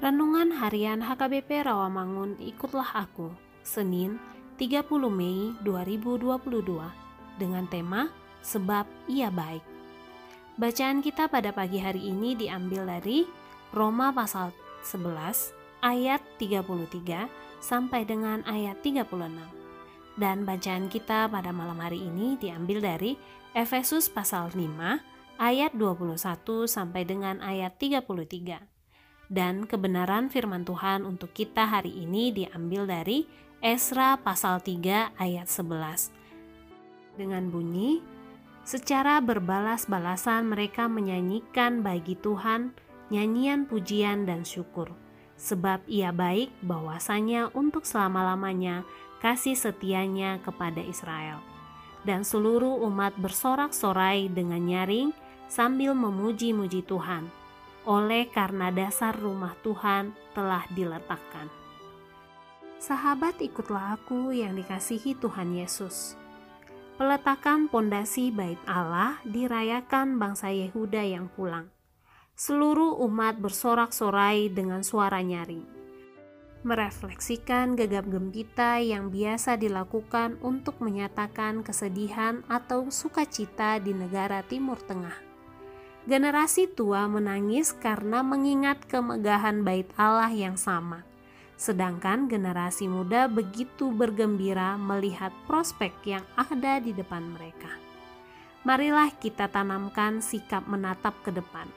Renungan Harian HKBP Rawamangun Ikutlah Aku Senin 30 Mei 2022 dengan tema Sebab Ia Baik. Bacaan kita pada pagi hari ini diambil dari Roma pasal 11 ayat 33 sampai dengan ayat 36 dan bacaan kita pada malam hari ini diambil dari Efesus pasal 5 ayat 21 sampai dengan ayat 33 dan kebenaran firman Tuhan untuk kita hari ini diambil dari Esra pasal 3 ayat 11. Dengan bunyi, secara berbalas-balasan mereka menyanyikan bagi Tuhan nyanyian pujian dan syukur, sebab ia baik bahwasanya untuk selama-lamanya kasih setianya kepada Israel. Dan seluruh umat bersorak-sorai dengan nyaring sambil memuji-muji Tuhan oleh karena dasar rumah Tuhan telah diletakkan. Sahabat, ikutlah aku yang dikasihi Tuhan Yesus. Peletakan pondasi bait Allah dirayakan bangsa Yehuda yang pulang. Seluruh umat bersorak-sorai dengan suara nyaring. Merefleksikan gegap gempita yang biasa dilakukan untuk menyatakan kesedihan atau sukacita di negara Timur Tengah Generasi tua menangis karena mengingat kemegahan bait Allah yang sama. Sedangkan generasi muda begitu bergembira melihat prospek yang ada di depan mereka. Marilah kita tanamkan sikap menatap ke depan,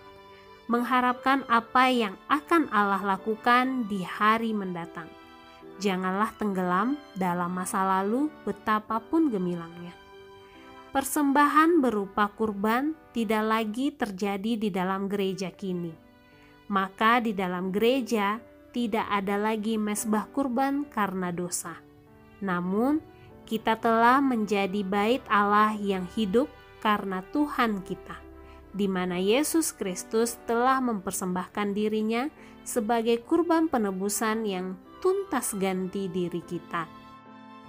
mengharapkan apa yang akan Allah lakukan di hari mendatang. Janganlah tenggelam dalam masa lalu betapapun gemilangnya. Persembahan berupa kurban tidak lagi terjadi di dalam gereja kini. Maka di dalam gereja tidak ada lagi mesbah kurban karena dosa. Namun, kita telah menjadi bait Allah yang hidup karena Tuhan kita, di mana Yesus Kristus telah mempersembahkan dirinya sebagai kurban penebusan yang tuntas ganti diri kita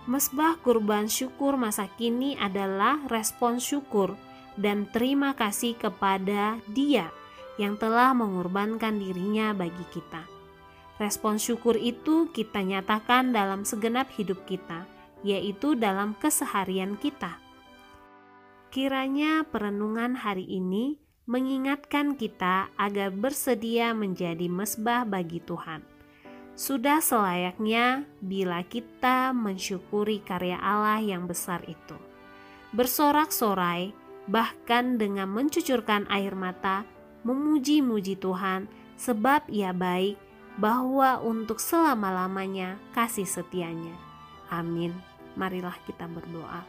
Mesbah kurban syukur masa kini adalah respon syukur dan terima kasih kepada Dia yang telah mengorbankan dirinya bagi kita. Respon syukur itu kita nyatakan dalam segenap hidup kita, yaitu dalam keseharian kita. Kiranya perenungan hari ini mengingatkan kita agar bersedia menjadi mesbah bagi Tuhan sudah selayaknya bila kita mensyukuri karya Allah yang besar itu. Bersorak-sorai, bahkan dengan mencucurkan air mata, memuji-muji Tuhan, sebab Ia baik, bahwa untuk selama-lamanya kasih setianya. Amin. Marilah kita berdoa.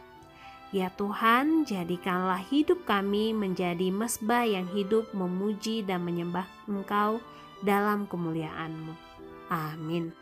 Ya Tuhan, jadikanlah hidup kami menjadi mesbah yang hidup memuji dan menyembah Engkau dalam kemuliaan-Mu. Amin.